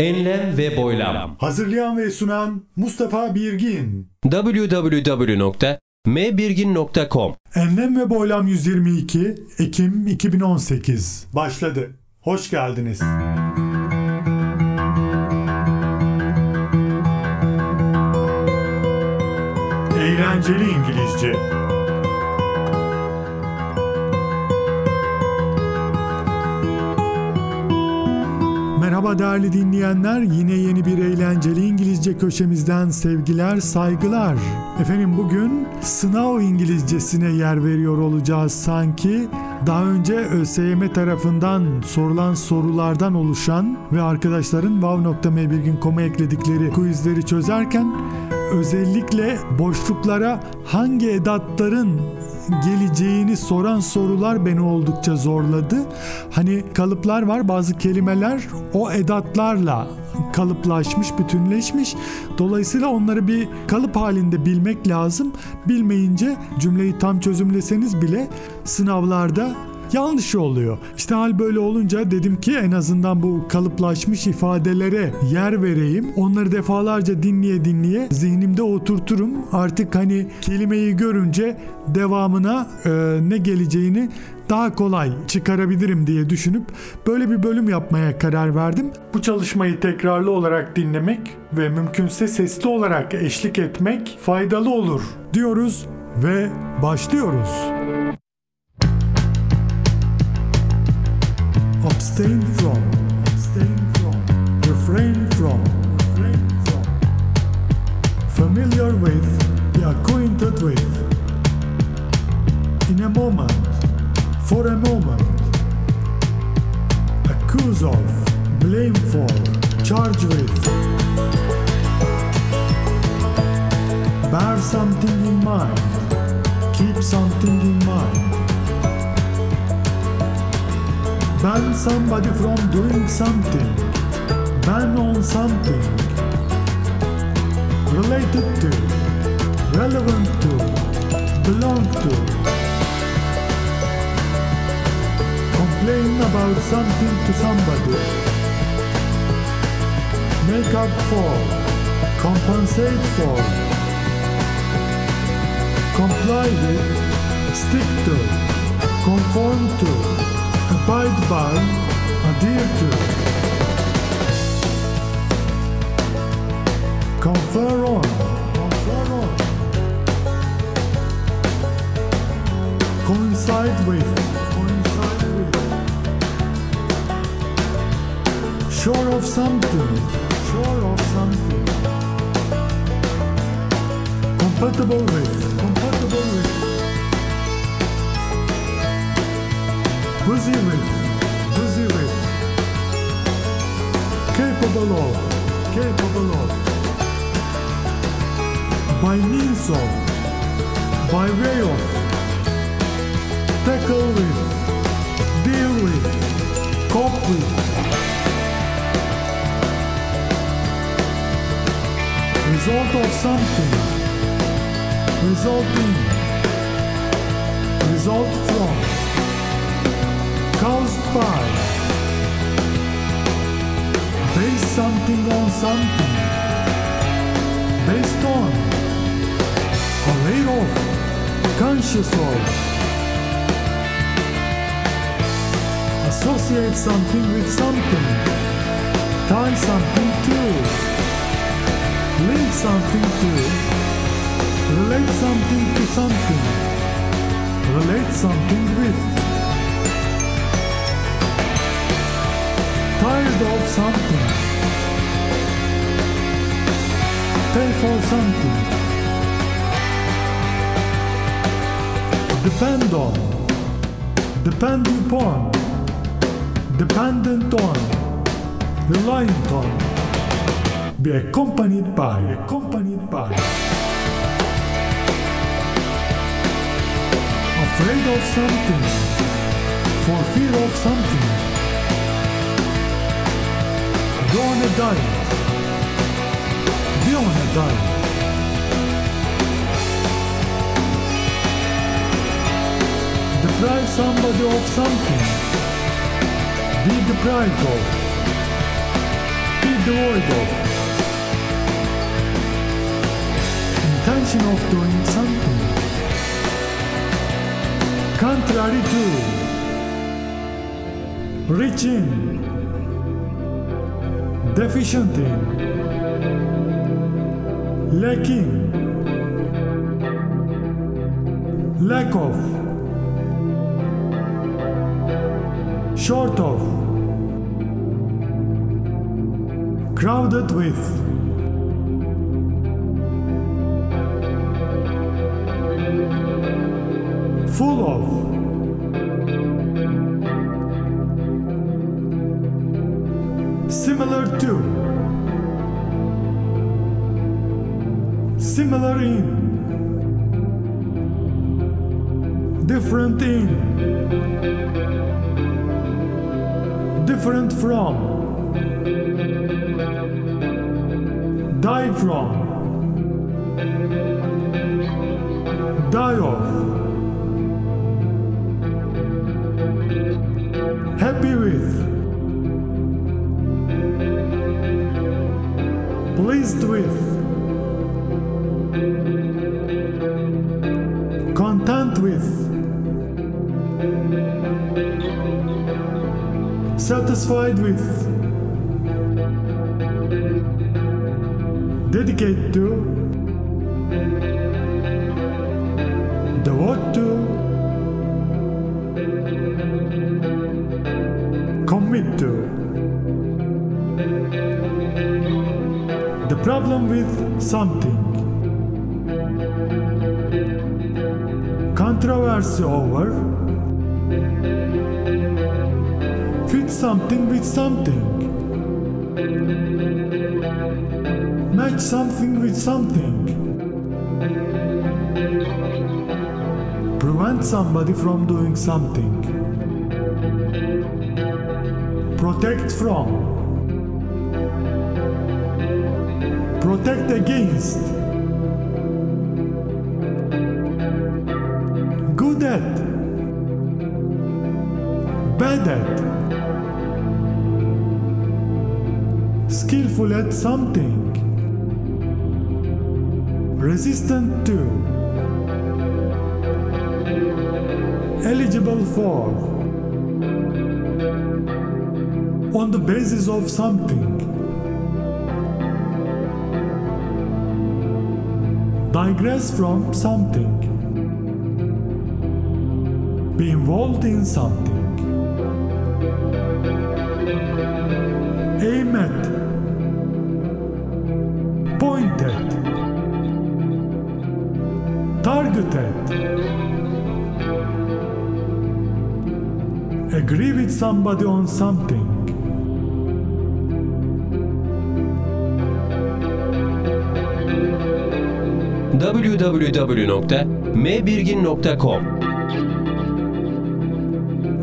Enlem ve boylam. Hazırlayan ve sunan Mustafa Birgin. www.mbirgin.com Enlem ve Boylam 122 Ekim 2018 başladı. Hoş geldiniz. Eğlenceli İngilizce Merhaba değerli dinleyenler. Yine yeni bir eğlenceli İngilizce köşemizden sevgiler, saygılar. Efendim bugün sınav İngilizcesine yer veriyor olacağız sanki. Daha önce ÖSYM tarafından sorulan sorulardan oluşan ve arkadaşların wow.mbirgin.com'a ekledikleri quizleri çözerken özellikle boşluklara hangi edatların geleceğini soran sorular beni oldukça zorladı. Hani kalıplar var bazı kelimeler o edatlarla kalıplaşmış, bütünleşmiş. Dolayısıyla onları bir kalıp halinde bilmek lazım. Bilmeyince cümleyi tam çözümleseniz bile sınavlarda yanlış oluyor. İşte hal böyle olunca dedim ki en azından bu kalıplaşmış ifadelere yer vereyim. Onları defalarca dinleye dinleye zihnimde oturturum. Artık hani kelimeyi görünce devamına e, ne geleceğini daha kolay çıkarabilirim diye düşünüp böyle bir bölüm yapmaya karar verdim. Bu çalışmayı tekrarlı olarak dinlemek ve mümkünse sesli olarak eşlik etmek faydalı olur diyoruz ve başlıyoruz. Abstain from, abstain from, refrain from, refrain from, familiar with, be acquainted with, in a moment, for a moment, accuse of, blame for, charge with, bear something in mind, keep something in mind. Ban somebody from doing something, ban on something, related to, relevant to, belong to, complain about something to somebody, make up for, compensate for, comply with, stick to, conform to, by, adhere to. Confer on, confer on. Coincide with, coincide with. Sure of something, sure of something. Compatible with, compatible with. busy with, of, capable of, by means of, by way of, tackle with, deal with, cope with. Result of something, resulting, result from caused by. Base something on something. Based on. Aware of. Conscious of. Associate something with something. Tie something to. Link something to. Relate something to something. Relate something with. Tired of something. Pay for something. Depend on. Depend upon. Dependent on. Reliant on. Be accompanied by. Accompanied by. Afraid of something. For fear of something. Go on a diet. Be on a diet. Deprive somebody of something. Be deprived of. Be devoid of. Intention of doing something. Contrary to. Rich in. Deficient in. Lacking. Lack of. Short of. Crowded with. Full of. Similar to. Similar in. Different in. Different from. Die from. Die of. With. Content with. Satisfied with. Dedicate to. Devote to. Commit to. Problem with something. Controversy over. Fit something with something. Match something with something. Prevent somebody from doing something. Protect from. Protect against. Good at. Bad at. Skillful at something. Resistant to. Eligible for. On the basis of something. Digress from something. Be involved in something. Aim at. Point at. Target at. Agree with somebody on something. www.mbirgin.com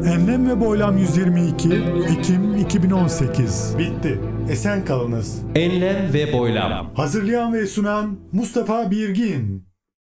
Enlem ve Boylam 122 Ekim 2018 Bitti. Esen kalınız. Enlem ve boylam. Hazırlayan ve sunan Mustafa Birgin